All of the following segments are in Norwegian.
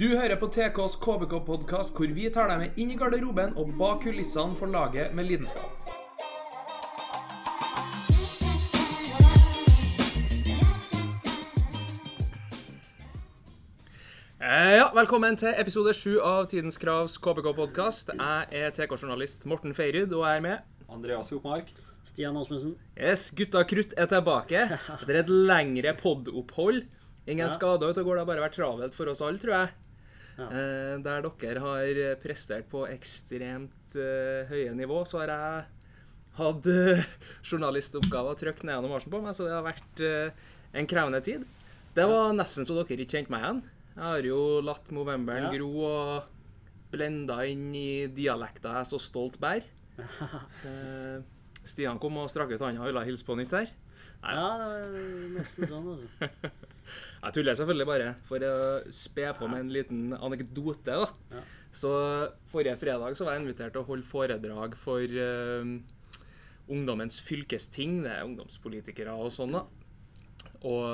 Du hører på TKs KBK-podkast, hvor vi tar deg med inn i garderoben og bak kulissene for laget med lidenskap. Eh, Ja, Velkommen til episode sju av Tidens Kravs KBK-podkast. Jeg er TK-journalist Morten Feiryd, og jeg er med. Andreas Jokmark. Stian Åsmundsen. Yes, Gutta krutt er tilbake etter et lengre podopphold. Ingen Ja. skader, ute og går. Det har bare vært travelt for oss alle, tror jeg. Ja. Eh, der dere har prestert på ekstremt eh, høye nivå, så har jeg hatt eh, journalistoppgaver trykt ned gjennom marsjen på meg, så det har vært eh, en krevende tid. Det var nesten så dere ikke kjente meg igjen. Jeg har jo latt Movemberen Ja. gro og blenda inn i dialekta jeg så stolt bærer. Eh, Stian kom og strakk ut hånda og ville hilse på nytt her. Nei. Ja, det var nesten sånn, altså. Jeg tuller selvfølgelig bare for å spe på med en liten anekdote. da. Ja. Så Forrige fredag så var jeg invitert til å holde foredrag for uh, Ungdommens fylkesting. Det er ungdomspolitikere og sånn. da. Og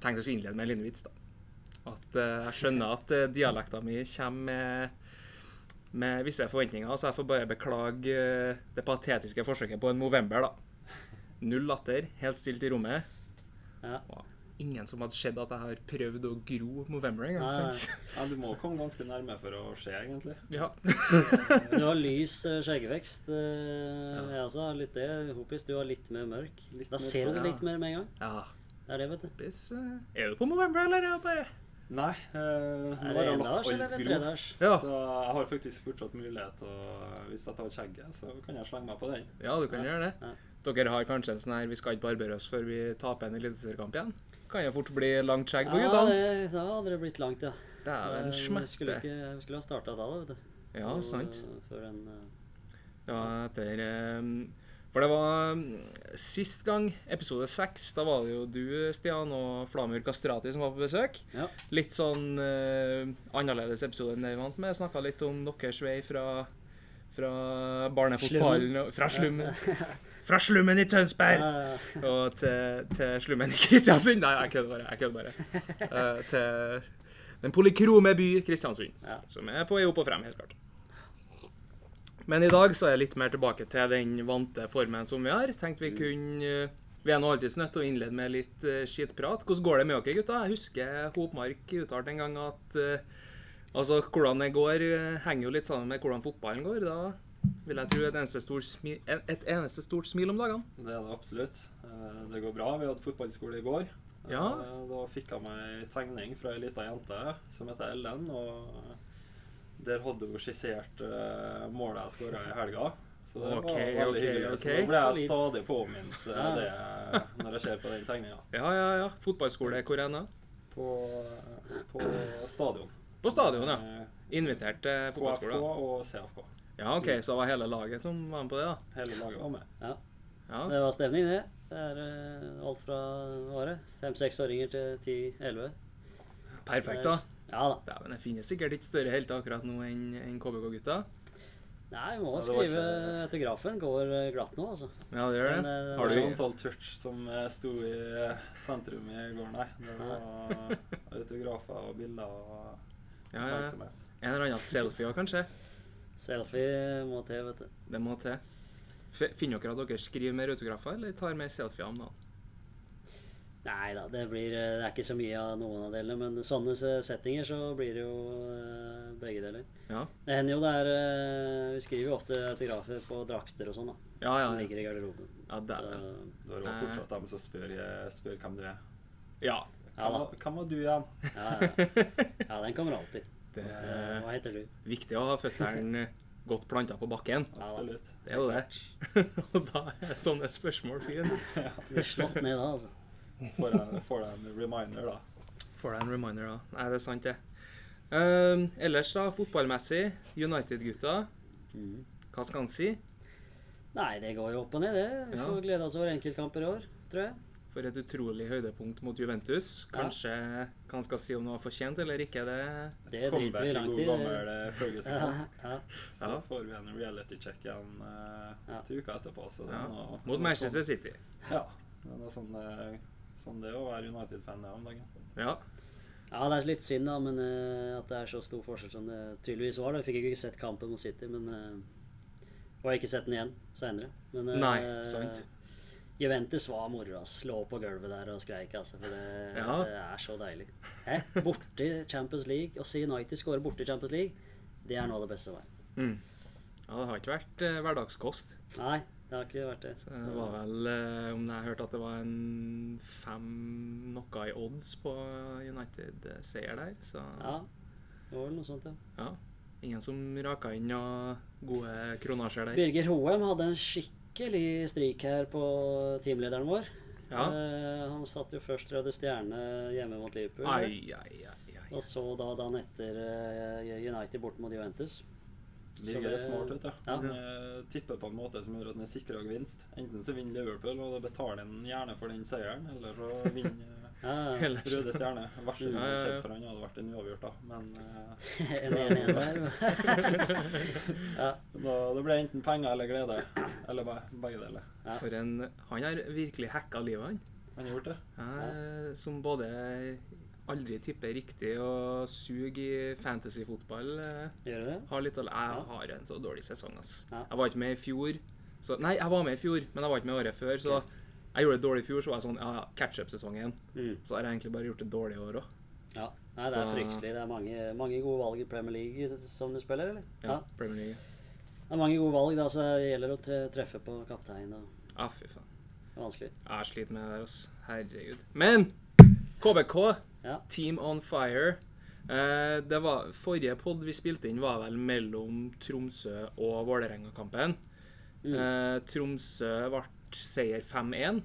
tenkte jeg skulle innlede med en liten vits. da. At uh, Jeg skjønner at uh, dialekta mi kommer med, med visse forventninger, så jeg får bare beklage det patetiske forsøket på en Movember. da. Null latter, helt stilt i rommet. Ja. Ingen som hadde sett at jeg har prøvd å gro Movember engang. Nei. Ja, du må komme ganske nærme for å se, egentlig. Ja. Du har lys skjeggevekst skjeggvekst. eh, Jeg også har litt det. Hopis, du har litt mer mørk. Litt Da mer ser du det litt mer med en gang. ja. Det er det, vet du. Bis, eh, er du på Movember, eller er det bare Nei. Øh, nå Er har det jeg latt eller alt gro. Ja, Så jeg har faktisk fortsatt mulighet til å Hvis jeg tar skjegget, så kan jeg slenge meg på den. ja du kan Ja. gjøre det. Ja. Dere har kanskje en sånn her Vi skal ikke barbere oss før vi taper en eliteseriekamp igjen? Kan jo fort bli langt skjegg på Ja, det, da hadde det blitt langt, ja. Dæven Eh, vi skulle, ikke, vi skulle ha starta da, vet du. Ja, Og, sant. Før en, uh, Ja, etter eh, For det var mm, sist gang, episode seks, da var det jo du, Stian, og Flamur Kastrati som var på besøk. Ja. Litt sånn uh, annerledes episode enn det vi vant med. Snakka litt om deres vei fra, fra barnefotballen og- Fra slummen. Fra slummen i Tønsberg Ja, ja, og til, til slummen i Kristiansund. Nei, jeg kødder bare. jeg kødder bare. Uh, til den polykrome by Kristiansund, Ja. som er på vei opp og frem, helt klart. Men i dag så er jeg litt mer tilbake til den vante formen som vi har. Tenkte vi kunne eh, Vi er nå alltid nødt til å innlede med litt uh, skitprat. Hvordan går det med dere, gutta? Jeg husker Hopmark uttalte en gang at eh, altså, hvordan det går, eh, henger jo litt sammen med hvordan fotballen går. Da vil jeg tro et eneste stort, smil, et, eneste stort smil om dagene. Det er det absolutt. Eh, Det går bra. Vi hadde fotballskole i går. Ja. Eh, Da fikk jeg meg ei tegning fra ei lita jente som heter Ellen. Og der hadde hun skissert eh, målet jeg skåra i helga. Så det okay, var veldig okay, hyggelig. Okay. Så da ble jeg stadig påminnet Ja. det når jeg ser på den tegninga. Ja, ja, ja. Fotballskole hvor hen? På, på stadion. På stadion, ja. Invitert til KFK fotballskole. da. og CFK. Ja, OK, så det var hele laget som var med på det, da? Hele laget var med. ja. Ja. Det var stemning, det. Det er uh, alt fra året. var det, fem-seksåringer til ti-elleve. Perfekt, da. Ja da. Dæven, det finnes sikkert ikke større helter akkurat nå enn en KBK-gutta. Nei, vi må Ja, skrive ikke- autografen. Går eh, glatt nå, altså. Ja, det gjør Men, det. eh, Har du antall touch som sto i sentrum i går, nei. Det var autografer og bilder og Ja, ja, ja. En eller annen selfie òg, kanskje? Selfie må til, vet du. Det må til. Finner dere at dere skriver mer autografer, eller tar mer selfier om dagen? Nei da, det blir eh, Det er ikke så mye av noen av delene, men sånne settinger så blir det jo eh, begge deler. Ja, Det hender jo det er eh, Vi skriver jo ofte autografer på drakter og sånn, da. ja, ja. Som ligger i garderoben. ja Så, dæven. Du har Eh. fortsatt dem som spør, spør hvem du er. Ja. ja Hvem da. var, hvem var du igjen? Ja, ja. ja, den kommer alltid. Det er Hva heter du? viktig å ha føttene godt planta på bakken. Absolutt. Det er jo det. Og da er sånne spørsmål fine. Blir slått ned da, altså. Får deg en reminder, da. Får deg en reminder, da. Nei, det er sant, det. Um, ellers, da, fotballmessig. United-gutta. Mhm. Hva skal han si? Nei, det går jo opp og ned, det. Vi Ja. får glede oss over enkeltkamper i år, tror jeg. For et utrolig høydepunkt mot Juventus. Ja. Kanskje hva han skal si om det var fortjent eller ikke, det Det driter vi langt i. eh, Ja, ja. Så Ja. får vi en reality-check igjen uh, Ja. til uka etterpå. Så det ja. er noe, Mot Manchester Manchester City. Sånn, ja. Det er noe sånn, eh, sånn det er å være United-fan er om dagen. Ja. Ja, det er litt synd, da, men uh, at det er så stor forskjell som det tydeligvis var. Da. Jeg fikk ikke sett kampen mot City, men uh, Og jeg har ikke sett den igjen seinere. Men uh, Nei, sant. Juventus var moro, Altså. Lå på gulvet der og skreik, altså. For det, Ja. det er så deilig. Hæ? Borte Champions League. Å se United skåre borte Champions League, det er noe av det beste som er. Mm. Ja, det har ikke vært eh, hverdagskost. Nei, det har ikke vært det. Så Det var vel, eh, om jeg hørte at det var en fem noe i odds på United-seier der, så Ja, det var vel noe sånt, ja. ja. Ingen som raka inn noen gode kronasjer der. Birger Hoem hadde en skikkelig strik her på teamlederen vår. Ja. Uh, han satt jo først Røde Stjerne hjemme mot Liverpool. Ai, ai, ai, ai. Og så da dagen etter uh, United bort mot Juventus. Er det- smart, vet du. Ja. Han uh, tipper på en måte som gjør at han er sikra gevinst. Enten så vinner Liverpool, og da betaler han gjerne for den seieren, eller så vinner Ja. Røde Stjerne. Verste som ja. skjedd for han hadde vært en uavgjort, da. Men uh, en 1-1 der. ja, da, da ble det enten penger eller glede. Eller be- begge deler. ja. For en Han har virkelig hacka livet, han. Han har gjort det. Ja, som både aldri tipper riktig og suger i fantasyfotball. eh, Gjør det? Har litt Jeg har en så dårlig sesong, ass. Ja. Jeg var ikke med i fjor. Så, nei, jeg var med i fjor, men jeg var ikke med året før. Så jeg gjorde det dårlig i fjor, så var jeg sånn Ja, ja, catch-up-sesongen. Mm. Så har jeg egentlig bare gjort det dårlig i år òg. Ja. Nei, det er Så- fryktelig. Det er mange, mange gode valg i Premier League som du spiller, eller? Ja, Premier League. Det er mange gode valg, da, så det gjelder å tre- treffe på kaptein. og Ja, fy faen. Det er vanskelig. Jeg sliter med det der, altså. Herregud. Men KBK, Ja. Team on fire. Eh, det var, forrige pod vi spilte inn, var vel mellom Tromsø og Vålerenga-kampen. Mm. Eh, Tromsø ble seier 5-1.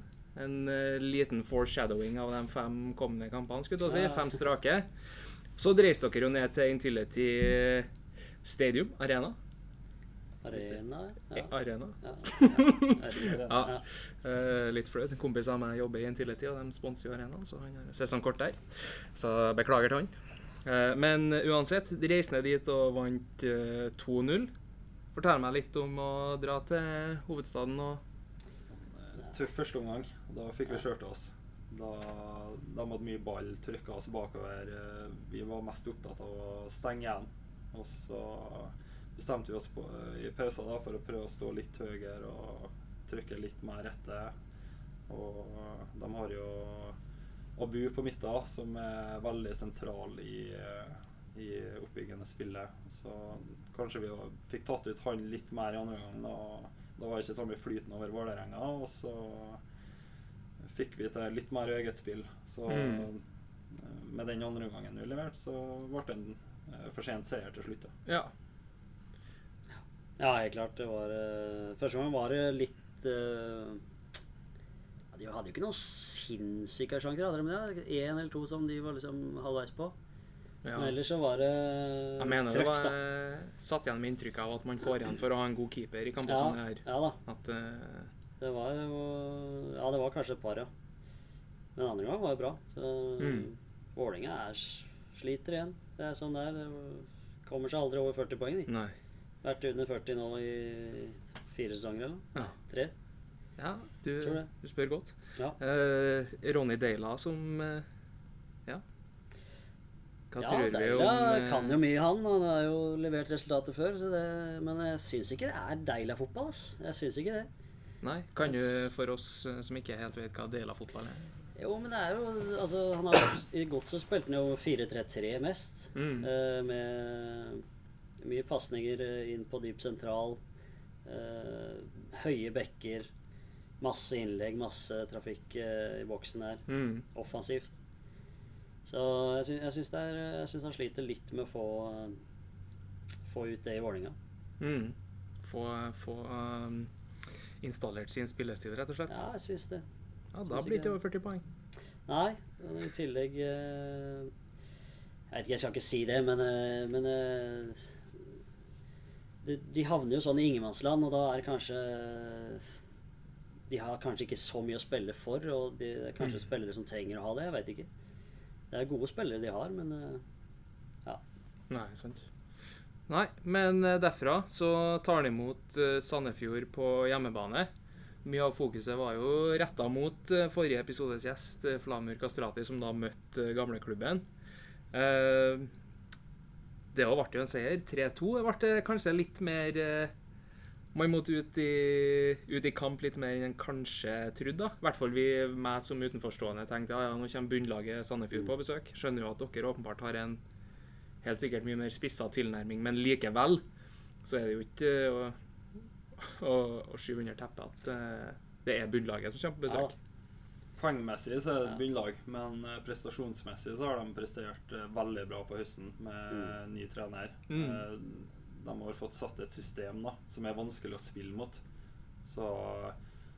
En uh, liten foreshadowing av de fem kommende kampene, skulle jeg si. Fem strake. Så dreiste dere jo ned til Intility Stadium, Arena. Arena Eh, ja. Arena. Ja. Ja. Ja. Eh, litt flaut. En kompis av meg jobber i Intility, og de sponser jo arenaen, så han har sesongkort der. Så beklager til han. Uh, men uansett, reiste ned dit og vant uh, 2-0. Fortell meg litt om å dra til hovedstaden og Tøff første omgang. Da fikk vi kjørt oss. Da, de hadde mye ball, trykka oss bakover. Eh, Vi var mest opptatt av å stenge igjen. Og så bestemte vi oss på, i pausen da, for å prøve å stå litt høyere og trykke litt mer etter. Og de har jo Abu på midten, som er veldig sentral i, eh, i oppbyggende spillet. Så kanskje vi fikk tatt ut han litt mer i andre omgang. Da, da var det ikke samme flyten over Vålerenga. Og så fikk vi til litt mer eget spill. Så Mm. med den andre omgangen vi leverte, så ble det en eh, for sent seier til slutt. Ja. Ja, helt klart. Det var eh, Første gangen var det litt eh, De hadde jo ikke noen sinnssyke sjanser, hadde de det? Én eller to som de var liksom halvveis på. Ja. Men ellers så var det Jeg mener det var da. satt igjen med inntrykk av at man får igjen for å ha en god keeper i kamper Ja, som det her. ja da. At uh, Det var jo Ja, det var kanskje et par, ja. Men andre gang var det bra. Så Mm. Vålerenga er sliter igjen. Det er sånn det er. Det kommer seg aldri over 40 poeng, de. Nei. Vært under 40 nå i fire sesonger, eller? Ja. Tre? Ja, du, du spør godt. Ja. Uh, Ronny Deila som. Hva ja, vi om ja, kan jo mye, han. Han har jo levert resultater før. Så det, men jeg syns ikke det er Deila-fotball. ass. Jeg syns ikke det. Nei, kan du for oss eh, som ikke helt vet hva del av fotball er? Jo, men det er jo Altså, han har I Godset spilte han jo 4-3-3 mest. Mm. eh, med mye pasninger eh, inn på dyp sentral. eh, høye bekker. Masse innlegg, masse trafikk eh, i boksen der. Mm. Offensivt. Så jeg syns, han sliter litt med å få, eh, få ut det i Vålerenga. Mm. Få, få um, installert sin spillestil, rett og slett. Ja, jeg syns det. Ja, Da blir det ikke- over 40 poeng. Nei, og i tillegg uh, Jeg vet ikke, jeg skal ikke si det, men, uh, men uh, de, de havner jo sånn i ingenmannsland, og da er det kanskje De har kanskje ikke så mye å spille for, og de, det er kanskje spillere som trenger å ha det. Jeg vet ikke. Det er gode spillere de har, men ja. Nei, sant. Nei, men eh, derfra så tar de imot eh, Sandefjord på hjemmebane. Mye av fokuset var jo retta mot eh, forrige episodes gjest, eh, Flamur Kastrati, som da møtte eh, gamleklubben. Eh, det òg ble jo en seier. 3-2 ble kanskje litt mer eh, Man måtte ut i, ut i kamp litt mer enn en kanskje trodde. I hvert fall vi, meg som utenforstående tenkte ja, ja, nå kommer bunnlaget Sandefjord på besøk. Skjønner jo at dere åpenbart har en helt sikkert mye mer spissa tilnærming, men likevel så er det jo ikke eh, å, å, å skyve under teppet at eh, det er bunnlaget som kommer på besøk. Poengmessig så er det bunnlag, men eh, prestasjonsmessig så har de prestert veldig bra på høsten med ny trener. Mm. Eh, De har fått satt et system da, som er vanskelig å spille mot. Så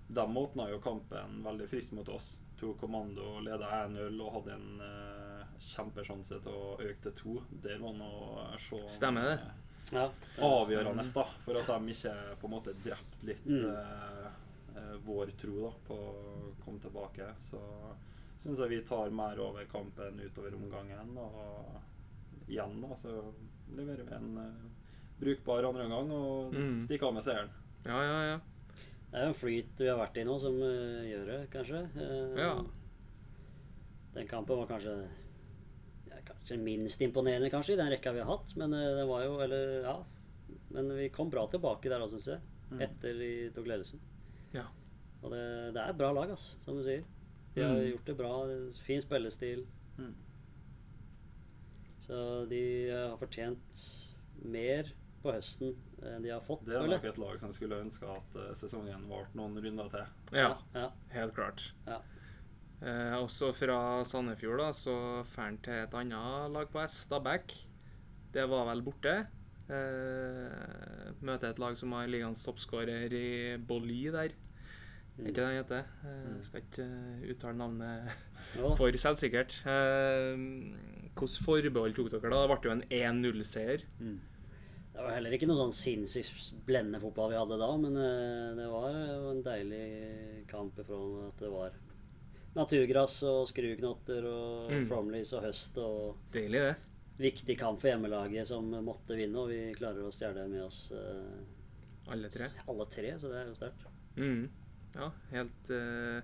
de åpna jo kampen veldig friskt mot oss. Tok kommando, leda 1-0 og hadde en uh, kjempesjanse til å øke til to. Det var noe å se Stemmer det. eh, Ja. avgjørende da, for at de ikke på en måte drept litt Mm. uh, eh, vår tro da, på å komme tilbake. Så syns jeg vi tar mer over kampen utover omgangen. Og igjen da, så leverer vi en eh, brukbar andre omgang og Mm. stikke av med seieren. Ja, ja, ja. Det er jo en flyt vi har vært i nå som uh, gjør det, kanskje. Uh, Ja. Den kampen var kanskje ja, Kanskje minst imponerende kanskje i den rekka vi har hatt. Men uh, det var jo Eller ja. Men vi kom bra tilbake der òg, syns jeg. Mm. Etter vi tok ledelsen. Ja. Og det, det er et bra lag, ass, som du sier. De har Mm. gjort det bra. Fin spillestil. Mm. Så de eh, har fortjent mer på høsten enn de har fått, Det er nok et lag som skulle ønske at eh, sesongen varte noen runder til. ja. ja. Helt klart. Ja. Eh, også fra Sandefjord da, så drar han til et annet lag på S, Stabæk. Det var vel borte. Eh, møter et lag som har ligaens toppskårer i Bolly der. Er ikke det han heter? Eh, skal ikke eh, uttale navnet for selvsikkert. Eh, Hvilke forbehold tok dere da? Det ble jo en 1-0-seier. Mm. Det var heller ikke noe sånn sinnssykt blendende fotball vi hadde da, men eh, det var eh, en deilig kamp ifra at det var naturgress og skruknotter og Mm. flomlys og høst og Deilig, det. viktig kamp for hjemmelaget som måtte vinne, og vi klarer å stjele med oss uh, Alle tre. alle tre, så det er jo sterkt. Mm. Ja, helt uh,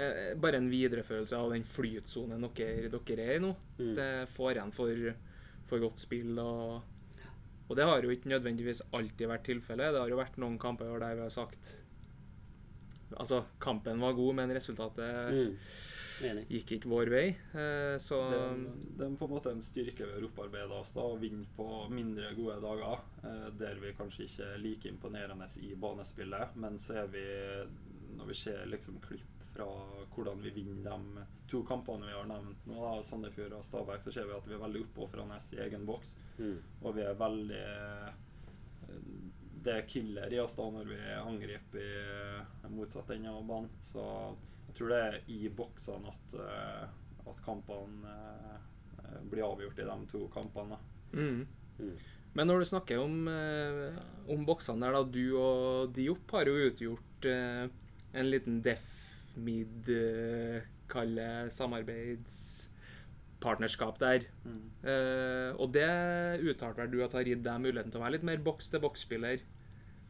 eh, Bare en videreførelse av den flytsonen dere, dere er i nå. Mm. Det får igjen for, for godt spill. Og, og det har jo ikke nødvendigvis alltid vært tilfellet. Det har jo vært noen kamper der vi har sagt Altså, kampen var god, men resultatet Mm. Gikk ikke vår vei. Eh, så Det, er- det er på en måte en styrke vi har opparbeida oss, da, å vinne på mindre gode dager. Eh, der vi kanskje ikke er like imponerende i banespillet, men så er vi Når vi ser liksom klipp fra hvordan vi vinner de to kampene vi har nevnt nå, da, Sandefjord og Stabæk, så ser vi at vi er veldig oppofrende i egen boks. Mm. Og vi er veldig eh, Det er killer i oss da når vi angriper i motsatt ende av banen. Så jeg tror det er i boksene at, eh, at kampene eh, blir avgjort i de to kampene. da. mm. Mm. Men når du snakker om, eh, om boksene der, da. Du og Diop har jo utgjort eh, en liten def-mid, eh, kalle samarbeidspartnerskap der. Eh, og det uttalte vel du at har gitt deg muligheten til å være litt mer boks-til-boks-spiller?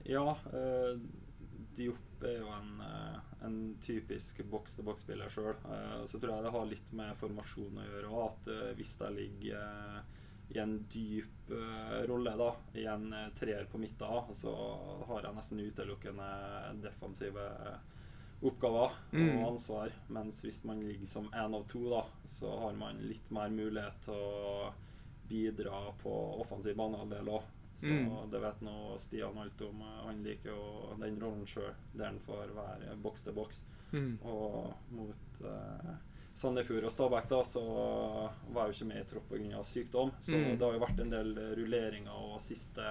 Ja, Uh, Diop er jo en, en typisk boks-til-boks-spiller sjøl. Uh, så tror jeg det har litt med formasjon å gjøre òg. At uh, hvis jeg ligger i en dyp rolle, da, i en treer på midten, så har jeg nesten utelukkende defensive oppgaver Mm. og ansvar. Mens hvis man ligger som én av to, da, så har man litt mer mulighet til å bidra på offensiv banehalvdel òg. Så Mm. det vet nå Stian alt om. Han liker jo den rollen sjøl, der han får være boks til boks. Mm. Og mot eh, Sandefjord og Stabæk da, så var jeg jo ikke med i tropp pga. sykdom. Så Mm. det har jo vært en del rulleringer og siste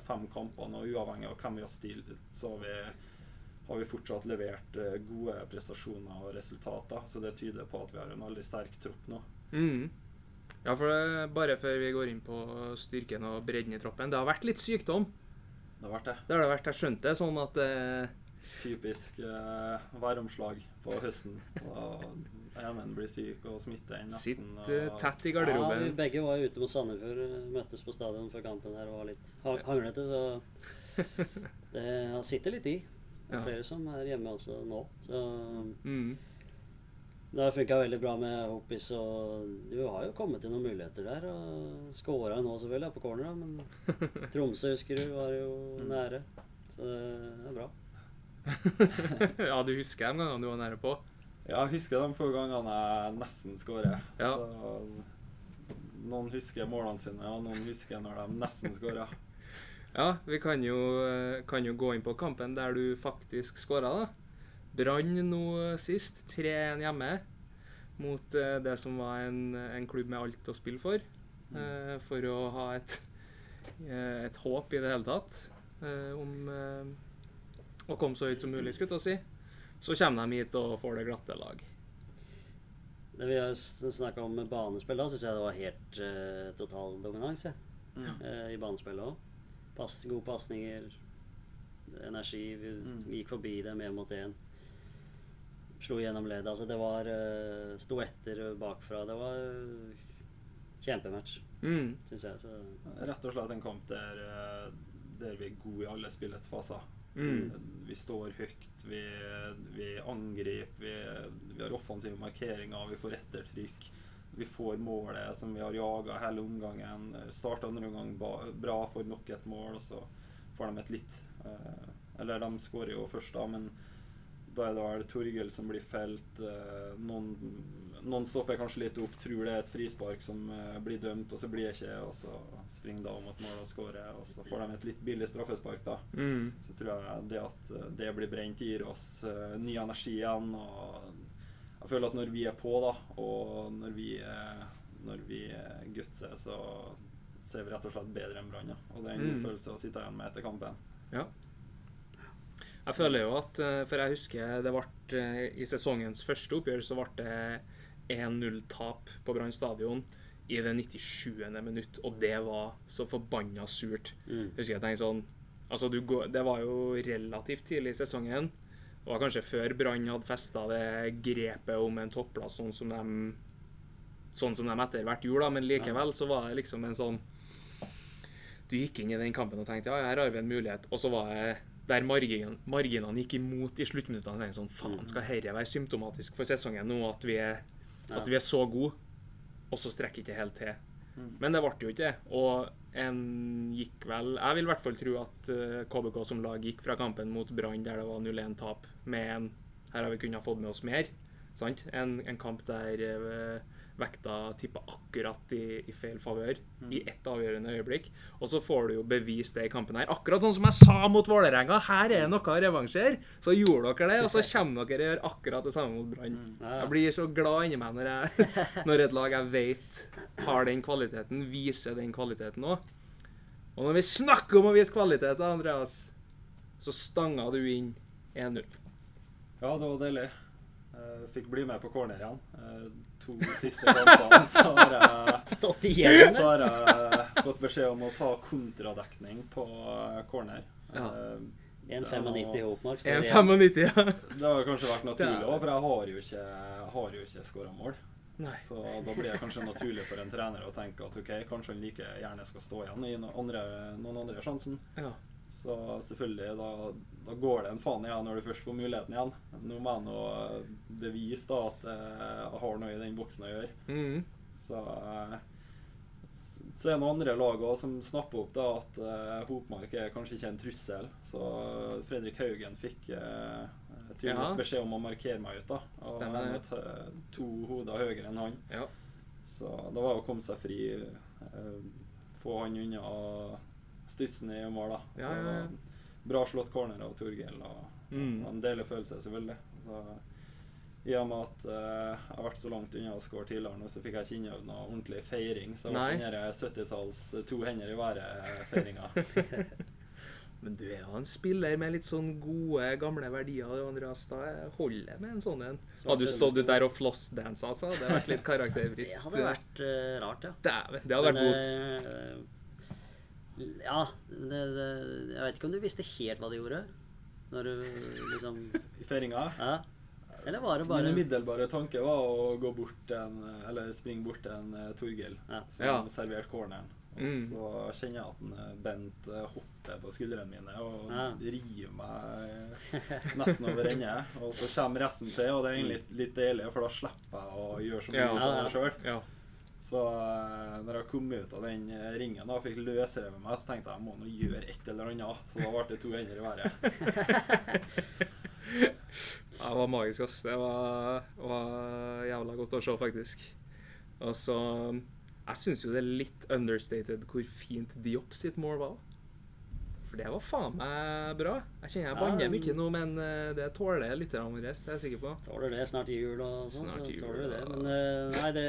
fem kampene, og uavhengig av hvem vi har stilt, så har vi, har vi fortsatt levert eh, gode prestasjoner og resultater. Så det tyder på at vi har en veldig sterk tropp nå. Mm. Ja, for det, bare før vi går inn på styrken og bredden i troppen. Det har vært litt sykdom. Det har vært det. Det har det vært. Jeg skjønte det sånn at eh, Typisk eh, væromslag på høsten. Og enen blir syk og smitter den nesten. Sitt og- tett i garderoben. Ja, vi begge var ute mot Sandefjord, eh, møttes på stadion før kampen her og var litt hanglete, så det sitter litt i. Ja. flere som er hjemme også nå. Så Mm. Det har funka veldig bra med Hopis, og du har jo kommet til noen muligheter der. Og skåra nå selvfølgelig, på corner, da, men Tromsø husker du var jo nære. Så det er bra. ja, du husker de gangene du var nære på? Ja, jeg husker de få gangene jeg nesten skårer. Ja. Så, noen husker målene sine, og noen husker når de nesten skårer. Ja, vi kan jo, eh, kan jo gå inn på kampen der du faktisk skåra, da. Brann nå sist, 3-1 hjemme, mot eh, det som var en, en klubb med alt å spille for. Mm. for å ha et, eh, et håp i det hele tatt eh, om eh, å komme så høyt som mulig, skulle jeg si. Så kommer de hit og får det glatte lag. Det vi har snakka om banespill, da syns jeg det var helt uh, total dominans ja. Mm. uh, i banespillet òg. Pass, gode pasninger, energi. Vi Mm. gikk forbi dem én mot én. Slo gjennom leddet. Altså, det var uh, Sto etter bakfra. Det var eh, kjempematch, Mm. syns jeg. Så Rett og slett en kamp der, eh, der vi er gode i alle spillets faser. Mm. Vi står høyt, vi, vi angriper, vi, vi har offensive markeringer, vi får ettertrykk. Vi får målet som vi har jaga hele omgangen. Starta andre omgang bra, får nok et mål, og så får de et litt eh, Eller de skårer jo først, da, men da er det vel Torgill som blir felt. eh, noen, noen stopper kanskje litt opp, tror det er et frispark som eh, blir dømt, og så blir det ikke, og så springer da mot mål og skårer, og så får de et litt billig straffespark, da. Mm. Så tror jeg det at det blir brent, gir oss ny energi igjen. Og jeg føler at når vi er på, da, og når vi, når vi gutser, så ser vi rett og slett bedre enn Brann. Og det er en god Mm. følelse å sitte igjen med etter kampen. Ja. Jeg føler jo at eh, For jeg husker det ble eh, I sesongens første oppgjør så ble det 1-0-tap på Brann stadion i det 97. minutt, og det var så forbanna surt. mm. Jeg husker jeg tenkte sånn Altså, du går, det var jo relativt tidlig i sesongen. Det var kanskje før Brann hadde festa det grepet om en topplass, sånn som de Sånn som de etter hvert gjorde, da, men likevel så var det liksom en sånn Du gikk inn i den kampen og tenkte ja, her har vi en mulighet, og så var det der margin, marginene gikk imot i sluttminuttene. Så tenkte sånn, faen, skal dette være symptomatisk for sesongen nå, at vi er, at vi er så gode, og så strekker ikke helt til? Mm. Men det ble jo ikke det. Og en gikk vel Jeg vil i hvert fall tro at eh, KBK som lag gikk fra kampen mot Brann, der det var 0-1-tap, med en Her har vi kunnet fått med oss mer. Sant? En, en kamp der eh, vekta tippa akkurat i, i feil favør i ett avgjørende øyeblikk. Og så får du jo bevist det i kampen her. Akkurat sånn som jeg sa mot Vålerenga. Her er noe å revansjere. Så gjorde dere det, og så kommer dere og gjør akkurat det samme mot Brann. Ja, ja. Jeg blir så glad inni meg når, jeg, når et lag jeg vet har den kvaliteten, viser den kvaliteten òg. Og når vi snakker om å vise kvalitet, Andreas, så stanga du inn 1-0. Ja, det var deilig. Eh, fikk bli med på corner igjen. Eh, to siste kampene så har jeg Stått igjen så har jeg fått beskjed om å ta kontradekning på eh, corner. Ja. Eh, 1,95 i Hopmark. står 1,95, igjen. ja. Det har kanskje vært naturlig òg, for jeg har jo ikke, har jo ikke skåra mål. Nei. Så da blir det kanskje naturlig for en trener å tenke at ok, kanskje han like gjerne skal stå igjen i noen andre, noen andre sjansen. Ja. Så selvfølgelig, da, da går det en faen i når du først får muligheten igjen. Nå må jeg nå bevise da at eh, jeg har noe i den boksen å gjøre. Mm. Så, eh, så er det noen andre lag som snapper opp da at uh, Hopmark er kanskje ikke en trussel. Så Fredrik Haugen fikk uh, tydeligvis Ja. beskjed om å markere meg ut. da Og Stemmer jeg møtte to hoder høyere enn han. Ja. Så det var å komme seg fri, uh, få han unna stussen i mål. da Ja, ja, ja. Bra slått corner av Torgill. Og, Mm. og en deilig følelse, selvfølgelig. Så, I og med at uh, jeg har vært så langt unna å score tidligere, nå, så fikk jeg ikke innøvd noe ordentlig feiring. Så det var den 70-talls eh, to hender i været-feiringa. Men du er jo en spiller med litt sånn gode, gamle verdier, Andreas. Da holder det med en sånn en. Hadde du stått ut der og flossdansa, så hadde det vært litt karakterbrist. Det hadde vært eh, rart, ja. Dæven, det hadde vært godt. eh, ja, det, det, jeg vet ikke om du visste helt hva de gjorde. Når du liksom I feiringa Ja. Eller var det bare Min bare umiddelbare tanke var å gå bort en Eller springe bort til en eh, Torgill Ja. som Ja. serverte corneren. Og Mm. så kjenner jeg at en, eh, Bent eh, hopper på skuldrene mine og Ja. river meg nesten over ende. Og så kommer resten til, og det er egentlig litt, deilig, for da slipper jeg å gjøre så mye Ja. ut av det sjøl. Så eh, når jeg kom ut av den eh, ringen og fikk løsrevet meg, så tenkte jeg jeg må nå gjøre et eller annet. Så da ble det to hender i været. Det var magisk, ass. Det var, var jævla godt å se, faktisk. Og så Jeg syns jo det er litt understated hvor fint Diop sitt mål var. For det var faen meg bra. Jeg kjenner jeg banner mye nå, men eh, det tåler lytterne våre, det er jeg sikker på. Tåler det snart jul og sånn, så tåler du det. Men eh, nei, det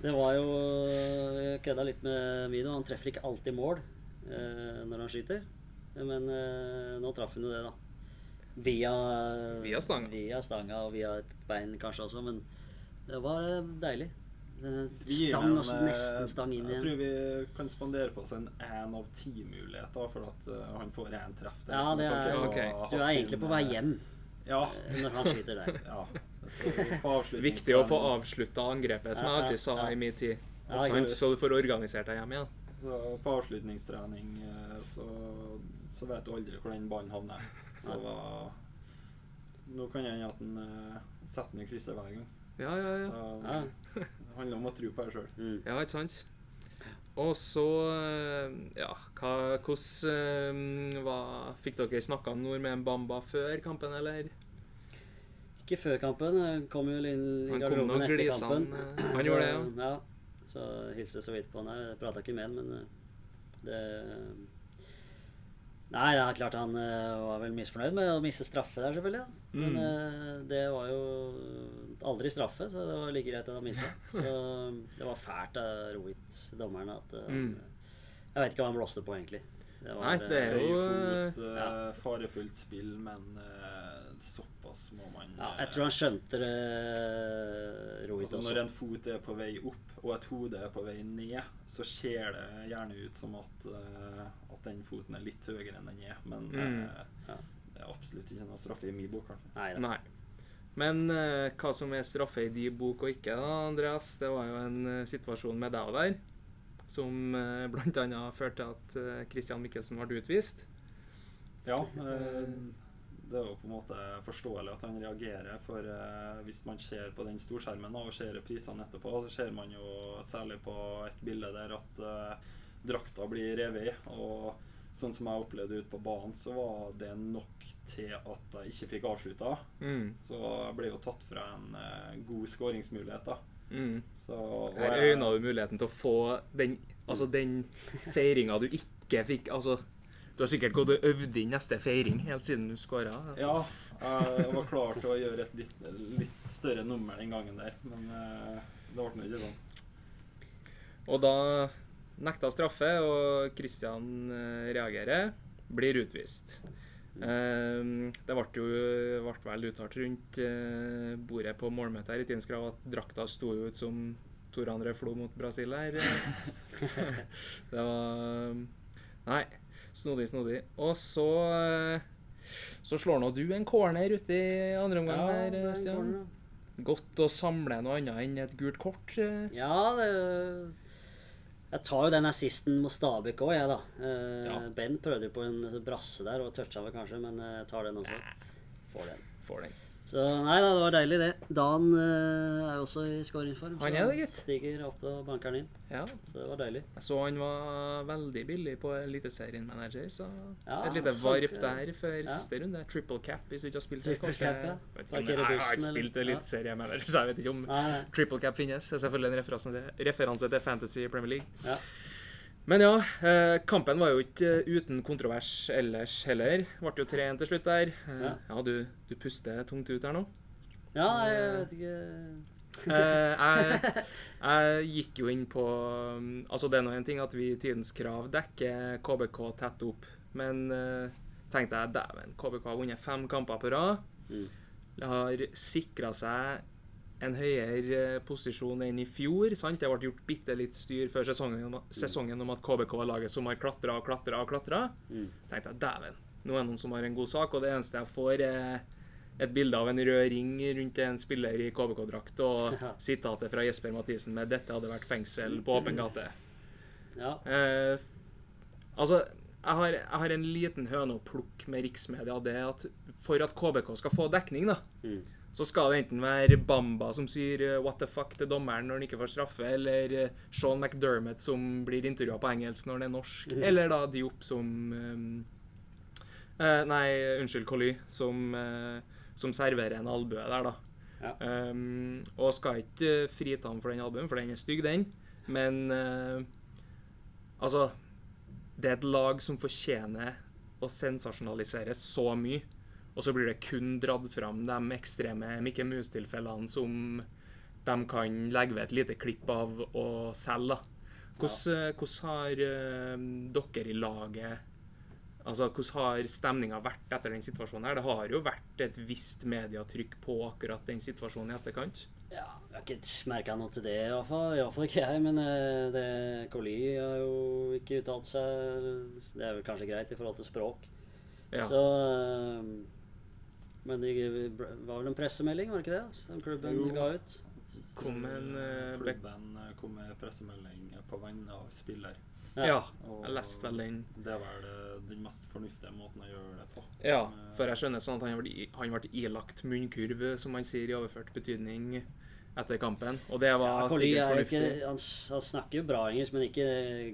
det, var jo Jeg kødda litt med Mino. Han treffer ikke alltid mål eh, når han skyter. Men nå traff han jo det, da. Via, Via stanga. Via stanga og via et bein kanskje også, men det var deilig. Stang en, og så eh, nesten stang inn igjen. Jeg tror vi kan spandere på oss en én av ti-mulighet, for at eh, han får én treff der. Ja, det er, okay. Du er egentlig på vei eh, hjem Ja. når han skyter deg. ja. Viktig å få avslutta angrepet, som jeg alltid sa ja. i min tid. Ja, Så du får organisert deg hjem igjen. Så på avslutningstrening så, så vet du aldri hvor den ballen havner. Så Nei. Nå kan det hende at han setter den i krysset hver gang. Ja, ja, ja. Så Ja. Det handler om å tro på deg sjøl. Mm. Ja, ikke sant? Og så eh, Ja, hva, hvordan eh, hva- Fikk dere snakka noe med Bamba før kampen, eller? Ikke før kampen. Han kom jo inn i garderoben etter kampen. eh, han gjorde det, ja. ja. Så hilste så vidt på han her. Prata ikke med han, men eh, det Nei, det er klart han eh, var vel misfornøyd med å miste straffe der, selvfølgelig. Ja. Men Mm. eh, det var jo aldri straffe, så det var like greit at han mista. Så det var fælt av Rohit, dommeren, at eh, Mm. Jeg vet ikke hva han blåste på, egentlig. Det var, Nei, det er jo- eh, ja. farefullt spill, men eh, såpass må man ja, Jeg tror han skjønte det, Rohit Altså, også. når en fot er på vei opp og et hode er på vei ned, så ser det gjerne ut som at, at den foten er litt høyere enn den er. Men Mm. Ja. det er absolutt ikke noe straffe i min bok. Nei. Nei. Men eh, hva som er straffe i din bok og ikke, da, Andreas, det var jo en eh, situasjon med deg der som uh, bl.a. førte til at eh, Christian Michelsen ble utvist. Ja, eh, det er jo på en måte forståelig at han reagerer, for eh, hvis man ser på den storskjermen og ser reprisene etterpå, så ser man jo særlig på et bilde der at eh, drakta blir revet i. Og sånn som jeg opplevde ute på banen, så var det nok til at jeg ikke fikk avslutta. Mm. Så jeg ble jo tatt fra en uh, god skåringsmulighet, da. Mm. Så, Her øyna du muligheten til å få den, altså den feiringa du ikke fikk. Altså, du har sikkert gått og øvd inn neste feiring helt siden du skåra. Ja, jeg var klar til å gjøre et litt, litt større nummer den gangen der, men uh, det ble nå ikke sånn. Og da nekta straffe, og Christian eh, reagerer. Blir utvist. Eh, det ble jo ble vel uttalt rundt eh, bordet på målmøtet her i Tinskrav at drakta sto jo ut som Tor André Flo mot Brasil her. det var Nei. Snodig, snodig. Og så eh, så slår nå du en corner ute i andre omgang Ja, der, er Stian. Godt å samle noe annet enn et gult kort. Ja, det Jeg tar jo den assisten mot Stabæk òg, jeg, da. Eh, Ja. Ben prøvde jo på en brasse der og toucha vel kanskje, men jeg tar den også. Får den. Får den. Så nei da, det var deilig, det. Dan uh, er jo også i skåringsform. Han er det, gitt. Stiger opp og banker den inn. Ja. Så det var deilig. Jeg så han var veldig billig på Eliteserien-manager, så Ja, et lite varp der før ja. siste runde. Triple cap hvis du ikke har spilt det. Triple kanskje. cap, ja. Vet ikke, jeg har ikke spilt. Eliteserien-manager, så jeg vet ikke om Nei, nei. triple cap finnes. Det er selvfølgelig en referanse til, referanse til Fantasy Premier League. Men ja, eh, kampen var jo ikke eh, uten kontrovers ellers heller. Ble jo 3-1 til slutt der. Eh, Ja. ja, du, du puster tungt ut her nå. Ja, jeg vet ikke Eh, jeg, jeg gikk jo inn på um, Altså, det er nå en ting at vi i Tidens Krav dekker KBK tett opp, men tenkte jeg dæven, KBK har vunnet fem kamper på rad. Mm. Har sikra seg en høyere eh, posisjon enn i fjor. sant? Det ble gjort bitte litt styr før sesongen, om- sesongen om at KBK var laget som har klatra og klatra og klatra. Mm. tenkte jeg dæven, nå er det noen som har en god sak, og det eneste jeg får, er et bilde av en rød ring rundt en spiller i KBK-drakt og Ja. sitatet fra Jesper Mathisen med 'Dette hadde vært fengsel på åpen gate'. Ja. Eh, altså, jeg har, jeg har en liten høne å plukke med riksmedia. Det er at for at KBK skal få dekning, da, Mm. Så skal det enten være Bamba som sier eh, 'what the fuck' til dommeren når han ikke får straffe, eller eh, Sean McDermott som blir intervjua på engelsk når han er norsk, mm. eller da Diop som eh, Nei, unnskyld, Colly, som, uh, som serverer en albue der, da. Ja. Um, og skal ikke frita ham for den albuen, for den er stygg, den. Men uh, altså Det er et lag som fortjener å sensasjonalisere så mye, og så blir det kun dratt fram de ekstreme Mikke Mus-tilfellene som de kan legge ved et lite klipp av og selge. Hvordan, eh, hvordan har eh, dere i laget Altså, Hvordan har stemninga vært etter den situasjonen? her? Det har jo vært et visst medietrykk på akkurat den situasjonen i etterkant. Ja, jeg har ikke merka noe til det, iallfall. Iallfall ikke jeg. Men eh, det, Koli har jo ikke uttalt seg. Det er vel kanskje greit i forhold til språk. Ja. Så Men det var vel en pressemelding, var det ikke det? Som klubben Jo. ga ut? Kom en uh, Klubben eh, kom med pressemelding på vegne av spiller. Ja, Og jeg leste vel den. Det er vel eh, den mest fornuftige måten å gjøre det på. Ja, for jeg skjønner sånn at han ble, han ble ilagt munnkurv, som man sier i overført betydning, etter kampen. Og det var Ja, sikkert er fornuftig. ikke, han, han snakker jo bra engelsk, men ikke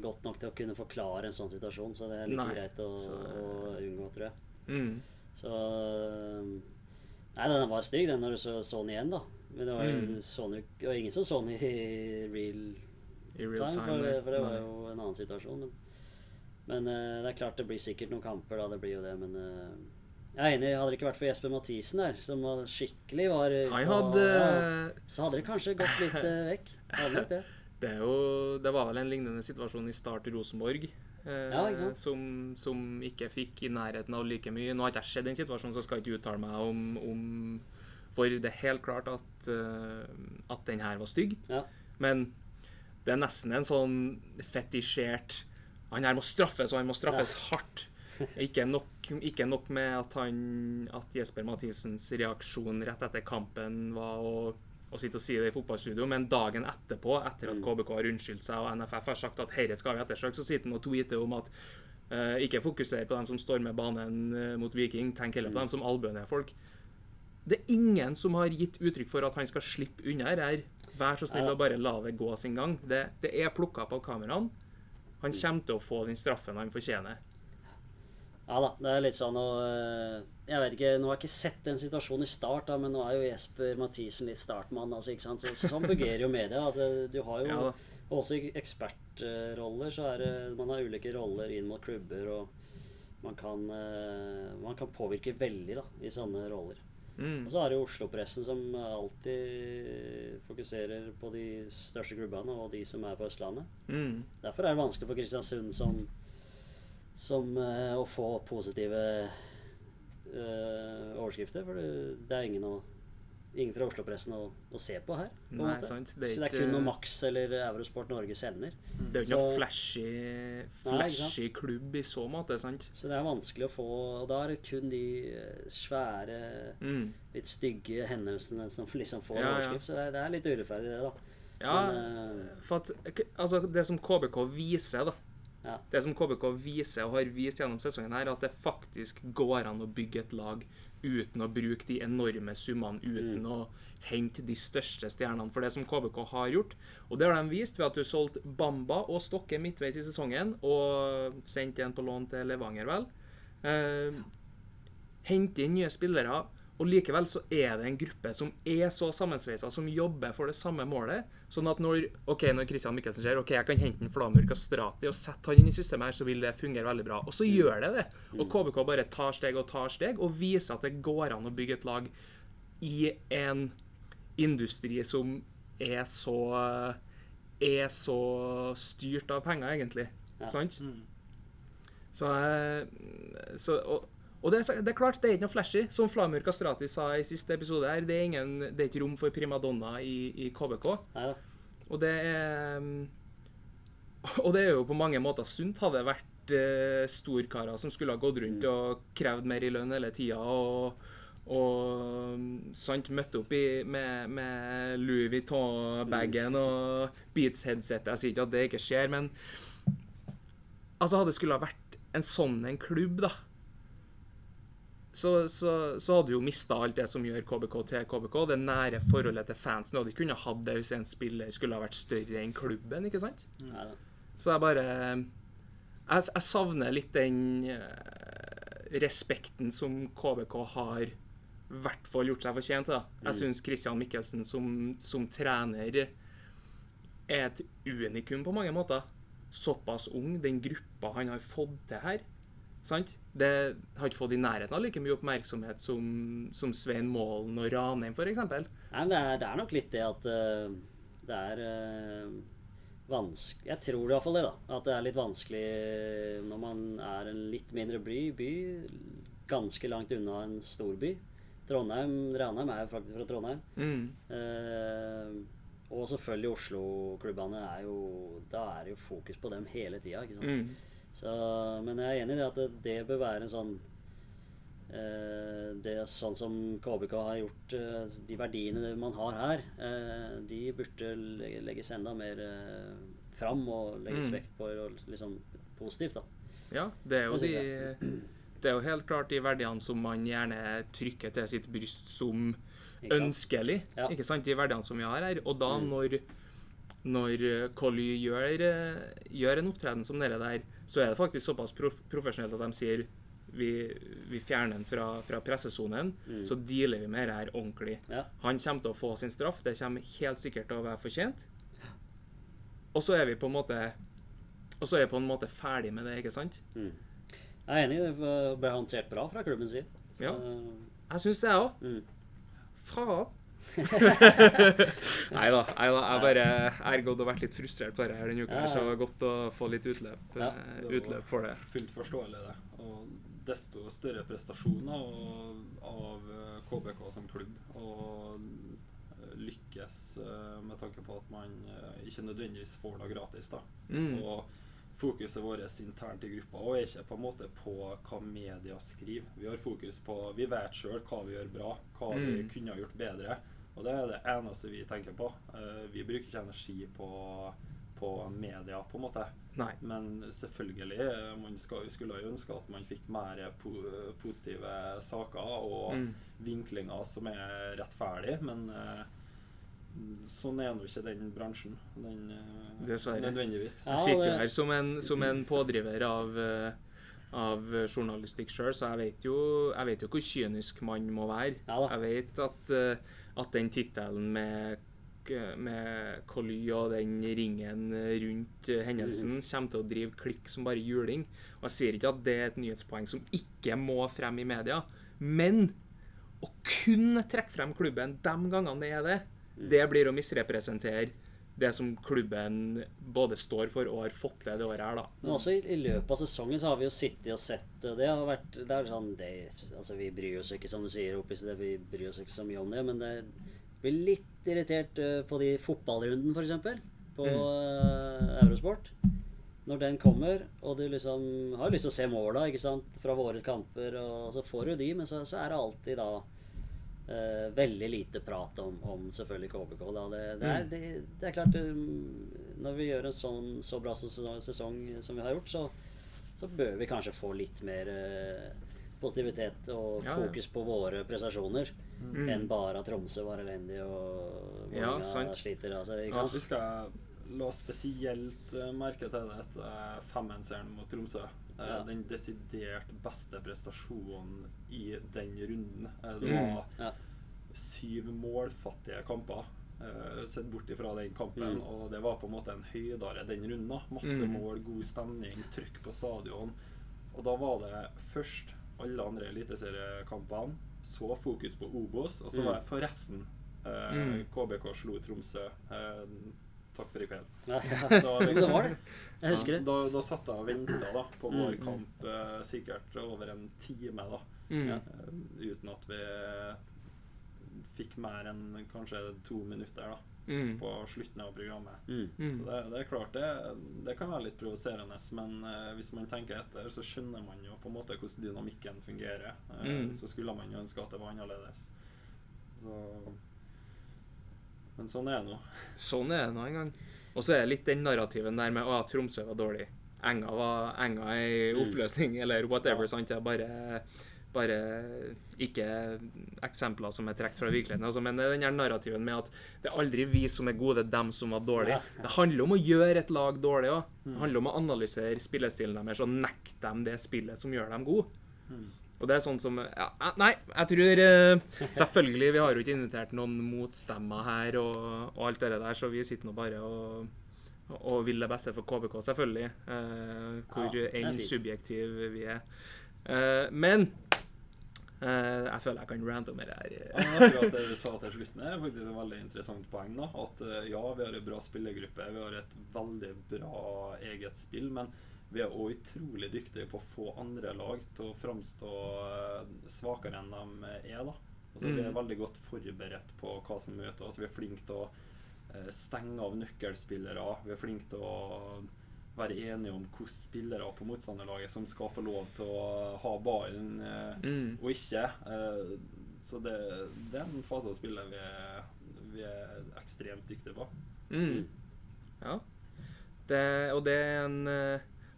godt nok til å kunne forklare en sånn situasjon. Så det er litt Nei, greit å, så- å unngå, tror jeg. Mm. Så øh, Nei, den var stygg, den når du så, så den igjen, da. Men det var, Mm. så den jo ikke- det var ingen som så den i real I real time, time. for, det, for det var nei. jo en annen situasjon. Men, men uh, det er klart det blir sikkert noen kamper, da. Det blir jo det, men uh, jeg er enig. Hadde det ikke vært for Jesper Mathisen der, som skikkelig var på- hadde ja, Så hadde det kanskje gått litt uh, vekk. Det. Det, jo, det var vel en lignende situasjon i Start Rosenborg. Eh, Ja, ikke som, som ikke fikk i nærheten av like mye. Nå har ikke jeg sett den situasjonen, så jeg ikke uttale meg om, om For det er helt klart at, eh, at den her var stygg. Ja. Men det er nesten en sånn fetisjert Han her må straffes, og han må straffes hardt. Ikke nok, ikke nok med at, han, at Jesper Mathisens reaksjon rett etter kampen var å, å sitte og si det i fotballstudio, men dagen etterpå, etter at KBK har unnskyldt seg og NFF har sagt at dette skal vi ettersøke, så sitter han og tweeter om at uh, ikke fokuser på dem som stormer banen eh, mot Viking, tenk heller på dem som albuer folk. Det er ingen som har gitt uttrykk for at han skal slippe unna her. Vær så snill og bare la det gå sin gang. Det, det er plukka av kameraene. Han kommer til å få den straffen han fortjener. Ja da, det er litt sånn og øh, Jeg vet ikke, Nå har jeg ikke sett den situasjonen i start, da, men nå er jo Jesper Mathisen litt startmann. altså ikke sant? Så, så Sånn fungerer jo media. at øh, Du har jo Ja også ekspertroller så er det Man har ulike roller inn mot klubber, og man kan, øh, man kan påvirke veldig da, i sånne roller. Mm. Og så har du Oslo-pressen som alltid fokuserer på de største klubbene og de som er på Østlandet. Mm. Derfor er det vanskelig for Kristiansund som, som eh, å få positive eh, overskrifter. For det, er ingen, å, ingen fra Oslo-pressen å, å se på her. på Nei, sant, det Så Det er kun noe Max eller Eurosport Norge sender. Det er jo ikke noe flashy, flashy, Nei, klubb i så måte, sant? Så det er vanskelig å få Og da er det kun de eh, svære, Mm. litt stygge hendelsene som liksom får Ja, ja. overskrift. Så det er, det er litt urettferdig, det, da. Ja, Men, eh, for at altså, det som KBK viser, da Ja. Det som KBK viser og har vist gjennom sesongen, her, at det faktisk går an å bygge et lag uten å bruke de enorme summene, uten å hente de største stjernene. For det som KBK har gjort, og det har de vist ved at du solgte Bamba og Stokke midtveis i sesongen, og sendte en på lån til Levanger, vel. Eh, hente inn nye spillere. Og likevel så er det en gruppe som er så sammensveisa, som jobber for det samme målet. Sånn at når ok, når Christian Michelsen ser ok, jeg kan hente en Flamur Kastrati og sette han inn i systemet, her, så vil det fungere veldig bra. Og så gjør det det. Og KBK bare tar steg og tar steg, og viser at det går an å bygge et lag i en industri som er så er så styrt av penger, egentlig. Ja. Sant? Mm. Så, eh, så og, og det, er- det er klart, det er ikke noe flashy. Som Flamur Kastrati sa i siste episode her, det er, ingen, det er ikke rom for primadonna i, i KBK. Neida. Og det er mm, Og det er jo på mange måter sunt. Hadde det vært eh, storkarer som skulle ha gått rundt og krevd mer i lønn hele tida, og, og mm, sant, møtte opp i, med, med Louis Vuitton-bagen og Beats-headsetet. Jeg sier ikke at det ikke skjer, men altså hadde det skulle ha vært en sånn en klubb, da, så, så, så hadde du jo mista alt det som gjør KBK til KBK. Det nære forholdet til fansen. Du hadde ikke kunnet hatt det hvis en spiller skulle ha vært større enn klubben, ikke sant? Neida. Så jeg bare Jeg, jeg savner litt den eh, respekten som KBK har i hvert fall gjort seg fortjent til. Jeg syns Christian Mikkelsen som, som trener er et unikum på mange måter. Såpass ung. Den gruppa han har fått til her. Sant? Det har ikke fått i nærheten av like mye oppmerksomhet som, som Svein Målen og Ranheim, f.eks. Nei, men det er, det er nok litt det at uh, det er uh, vanskelig Jeg tror i hvert fall det, da. At det er litt vanskelig når man er en litt mindre by, by ganske langt unna en storby. Trondheim, Ranheim er jo faktisk fra Trondheim. Mm. Uh, og selvfølgelig Oslo-klubbene er jo Da er det jo fokus på dem hele tida. Mm. Så, men jeg er enig i det at det, det bør være en sånn eh, det er Sånn som KBK har gjort eh, De verdiene man har her, eh, de burde legges enda mer fram og legges Mm. vekt på og liksom positivt. da Ja, det er jo Det de Det er jo helt klart de verdiene som man gjerne trykker til sitt bryst som ønskelig. Ja. Ikke sant? De verdiene som vi har her. Og da, Mm. når, når eh, Colly gjør, eh, gjør en opptreden som dere der, så er det faktisk såpass prof profesjonelt at de sier vi, vi fjerner den fra, fra pressesonen, Mm. så dealer vi med det her ordentlig. Ja. Han kommer til å få sin straff. Det kommer helt sikkert til å være fortjent. Og så er vi på en måte Og så er vi på en måte ferdig med det, ikke sant? Mm. Jeg er enig. Det ble håndtert bra fra klubben sin. Ja. Jeg syns det, jeg òg. Mm. Faen. Nei da. Jeg bare er gått og vært litt frustrert på dette her denne uka, så det var godt å få litt utløp, Ja. eh, utløp for det. Fullt forståelig, det. Og desto større prestasjoner av, av eh, KBK som klubb. Og lykkes eh, med tanke på at man ikke nødvendigvis får det gratis. da. Mm. Og fokuset vårt internt i gruppa og er ikke på en måte på hva media skriver. Vi har fokus på Vi vet sjøl hva vi gjør bra, hva vi Mm. kunne ha gjort bedre. Og det er det eneste vi tenker på. Eh, vi bruker ikke energi på, på media, på en måte. Nei. Men selvfølgelig, eh, man skal, skulle jo ønske at man fikk mer po positive saker og Mm. vinklinger som er rettferdig, men eh, sånn er nå ikke den bransjen. Den, eh, Dessverre. Nødvendigvis. Jeg sitter jo her som en, som en pådriver av, eh, av journalistikk sjøl, så jeg vet, jo, jeg vet jo hvor kynisk man må være. Ja da. jeg vet at, eh, at den tittelen med med Colly og den ringen rundt eh, hendelsen kommer til å drive klikk som bare juling. Og jeg sier ikke at det er et nyhetspoeng som ikke må frem i media, men å kun trekke frem klubben de gangene det er det, det blir å misrepresentere det som klubben både står for og har fått til det året her, da. Men også i, i løpet av sesongen så har vi jo sittet og sett og Det har vært det er sånn det, altså Vi bryr oss ikke, som du sier, oppi det, vi bryr oss ikke så mye om det. Men det blir litt irritert eh, på de fotballrunden, f.eks. På eh, Eurosport. Når den kommer, og du liksom har lyst til å se måla ikke sant, fra våre kamper, og så får du de, men så, så er det alltid da eh, veldig lite prat om, om selvfølgelig KBK. Da. Det, det, er, det, det er klart um, Når vi gjør en sånn så bra sesong, som vi har gjort, så, så bør vi kanskje få litt mer eh, positivitet og Ja, ja. fokus på våre prestasjoner Mm. enn bare at Tromsø var elendig og Ja, Vålerenga sant. sliter. Altså, ikke Ja, sant? vi skal la spesielt eh, merke til det etter femmenserien mot Tromsø. Eh, Ja. Den desidert beste prestasjonen i den runden. Det det Mm. var Ja. syv målfattige kamper. Uh, Sett bort ifra den kampen, Mm. og det var på en måte en høydere den runden. Masse Mm. mål, god stemning, trykk på stadion. Og da var det først alle andre eliteseriekampene, så fokus på Obos, og så Mm. var det forresten eh, Mm. KBK slo Tromsø. Takk for i kveld. Ja, Men var det. Jeg husker det. Da, da satt jeg og venta da, på vår mm. kamp eh, sikkert over en time, da. Mm. Eh, uten at vi fikk mer enn kanskje to minutter, da. Mm. på slutten av programmet. Mm. Så Mm. det, det er klart, det, det kan være litt provoserende, men eh, hvis man tenker etter, så skjønner man jo på en måte hvordan dynamikken fungerer. Eh, Mm. Så skulle man jo ønske at det var annerledes. Så Men sånn er det nå. Sånn er det nå en gang. Og så er det litt den narrativen der med at Tromsø var dårlig. Enga var enga i Mm. oppløsning, eller whatever. Ja. sant? Det er bare, bare ikke eksempler som er trukket fra virkeligheten. Altså, men den her narrativen med at det er aldri vi som er gode, det er dem som var dårlige. Ja, ja. Det handler om å gjøre et lag dårlig òg. Det handler om å analysere spillestilen deres og nekte dem det spillet som gjør dem gode. Mm. Og det er sånn som ja, eh, Nei, jeg tror eh, Selvfølgelig, vi har jo ikke invitert noen motstemmer her og, og alt det der, så vi sitter nå bare og, og vil det beste for KBK, selvfølgelig. Eh, hvor Ja, enn subjektiv vi er. Eh, men eh, jeg føler jeg kan rante om det her. Ja, akkurat det du sa til slutten, er faktisk et veldig interessant poeng. da, At eh, ja, vi har en bra spillergruppe, vi har et veldig bra eget spill, men vi er òg utrolig dyktige på å få andre lag til å framstå eh, svakere enn de er. da. Altså, Vi er Mm. veldig godt forberedt på hva som møter oss. Vi er flinke til å eh, stenge av nøkkelspillere. Vi er flinke til å være enige om hvilke spillere på motstanderlaget som skal få lov til å ha ballen. eh, Mm. og ikke. Så det, det er en fase av spillet vi er, vi er ekstremt dyktige på. Mm. Ja. Det, og det er en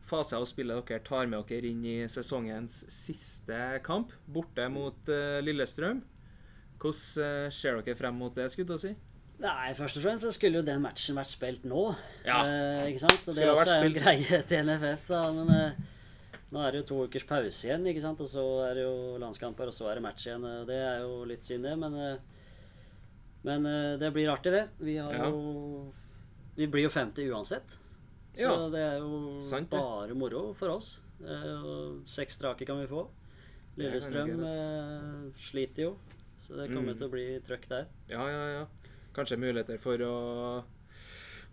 fase av spillet dere tar med dere inn i sesongens siste kamp, borte mot eh, Lillestrøm. Hvordan eh, ser dere frem mot det, skulle jeg si? Nei, først og fremst så skulle jo den matchen vært spilt nå. Ja. Eh, ikke sant? Og det også er jo en greie til NFF, da. Men eh, nå er det jo to ukers pause igjen, ikke sant. Og så er det jo landskamper, og så er det match igjen. Eh, Det er jo litt synd, det. Men, eh, men det blir artig, det. Vi har Ja. jo Vi blir jo 50 uansett. Så Ja. det er jo Sant bare moro for oss. Eh, seks strake kan vi få. Lillestrøm eh, sliter jo, så det kommer Mm. til å bli trøkk der. Ja, ja, ja. Kanskje muligheter for å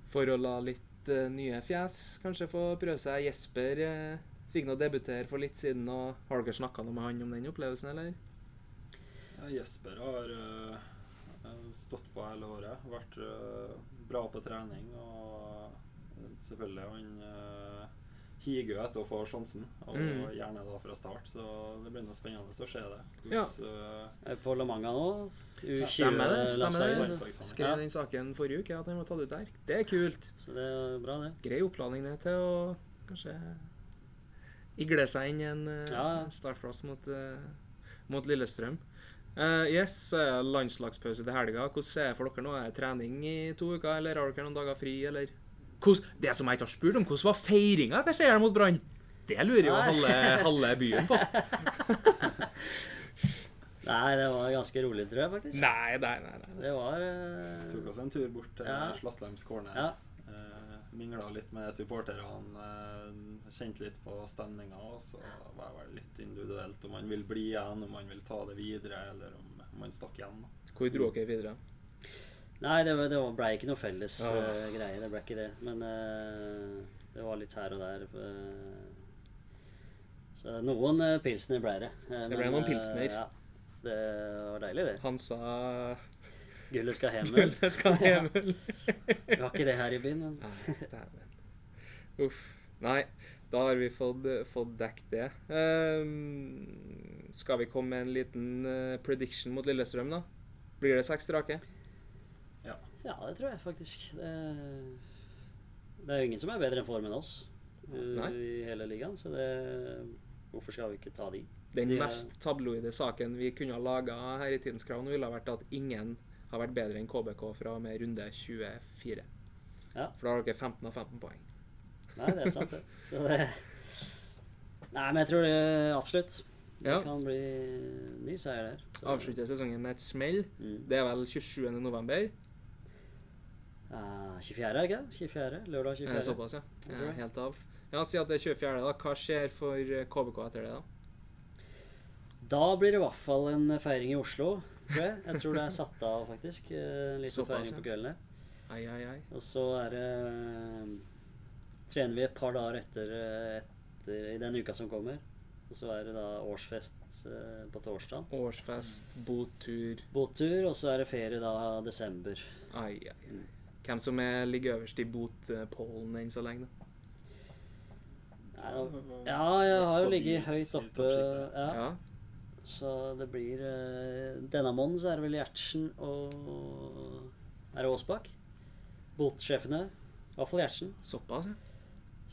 For å la litt uh, nye fjes kanskje få prøve seg. Jesper uh, fikk nå debutere for litt siden, og har dere snakka noe med han om den opplevelsen, eller? Ja, Jesper har uh, stått på hele året. Vært bra på trening. Og selvfølgelig han uh, higer jo etter å få sjansen, og Mm. gjerne da fra start. Så det blir noe spennende å se det. Ja. Hvordan, eh, Er på La Manga nå. Stemmer det, stemmer det. Skrev Ja. den saken forrige uke, at han var tatt ut der. Det er kult. Så det er bra, det. Grei oppladning det til å kanskje igle seg inn i en uh, Ja, ja. startplass mot, uh, mot Lillestrøm. Uh, yes, så er det landslagspause til helga. Hvordan er det for dere nå? Er det trening i to uker, eller har dere noen dager fri, eller hvordan, Det som jeg ikke har spurt om, hvordan var feiringa etter seieren mot Brann? Det lurer jo halve, halve byen på. Nei, det var ganske rolig, tror jeg faktisk. Nei, nei, nei. nei. Det var uh... Tok oss en tur bort til Ja. Slattheims corner. Ja. Uh, Mingla litt med supporterne. Uh, kjente litt på stemninga. Og så var det vel litt individuelt om man vil bli igjen, om man vil ta det videre, eller om man stakk igjen. da. Hvor dro dere videre? Nei, det, det blei ble ikke noe felles Ja. uh, greie. Det ble ikke det. Men uh, det var litt her og der. eh. så noen uh, pilsner ble det. det ble men, noen pilsner. ja. Det var deilig, det. Han sa Gullet skal hjem. Gullet skal hjem. Vi har ikke det her i byen, men Nei, dæven. Uff. Nei, da har vi fått, fått dekket det. Um, skal vi komme med en liten prediction mot Lillestrøm, da? Blir det seks strake? Ja, det tror jeg faktisk. Det, det er jo ingen som er bedre enn Form enn oss uh, Nei. i hele ligaen, så det Hvorfor skal vi ikke ta de? Den De mest tabloide saken vi kunne ha laga her i Tidens Krav, ville ha vært at ingen har vært bedre enn KBK fra og med runde 24. Ja. For da har dere 15 av 15 poeng. Nei, det er sant, det. Så det Nei, men jeg tror det absolutt. Det Ja. kan bli ny seier der. Avslutte sesongen med et smell. Mm. Det er vel 27. november. Ja, 24, er ikke det? 24, Lørdag Eh, 24. Såpass, ja. Ja. Helt av. Ja, Si at det er 24., da. Hva skjer for eh, KBK etter det, da? Da blir det i hvert fall en feiring i Oslo, tror jeg. Jeg tror det er satt av, faktisk. eh, En liten Såpass, feiring ja. på kvelden der. Ai, ai, ai. Og så er det eh, Trener vi et par dager etter, eh, etter i den uka som kommer. Og så er det da årsfest eh, på torsdag. Årsfest, botur Botur, og så er det ferie da desember. Ai, ai. Hvem som er, ligger øverst i botpollen enn så lenge, da? Nei, ja, jeg har jo ligget høyt oppe. Ja. Ja. Så det blir eh, Denne måneden så er det vel Gjertsen og Er det Aasbakk? Botsjefene. I hvert fall Gjertsen. Såpass, ja.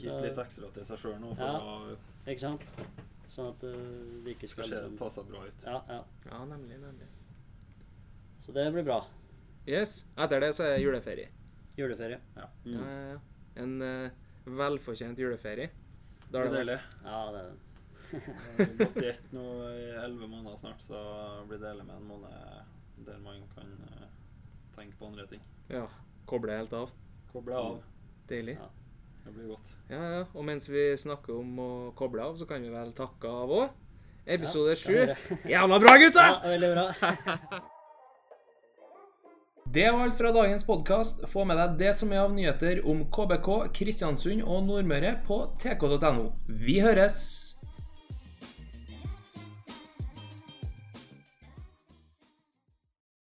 Gitt litt ekstra til seg sjøl nå for Ja. å Ikke sant? Sånn at eh, det ikke skal skal se, liksom ta seg bra ut. ja, ja. Ja, nemlig. nemlig. Så det blir bra. Yes. Etter det så er juleferie. Juleferie. Ja. Mm. Ja, ja, ja. En uh, velfortjent juleferie. Da Det er det deilig. Ja, det er har gått i ett nå i elleve måneder snart, så det blir deilig med en måned der man kan uh, tenke på andre ting. Ja. Koble helt av. Koble av. Deilig. Ja. Det blir godt. Ja, ja. Og mens vi snakker om å koble av, så kan vi vel takke av òg. Episode Ja, sju. Ja, Jævla bra, gutter! Ja, veldig bra. Det var alt fra dagens podkast. Få med deg det som er av nyheter om KBK, Kristiansund og Nordmøre på tk.no. Vi høres!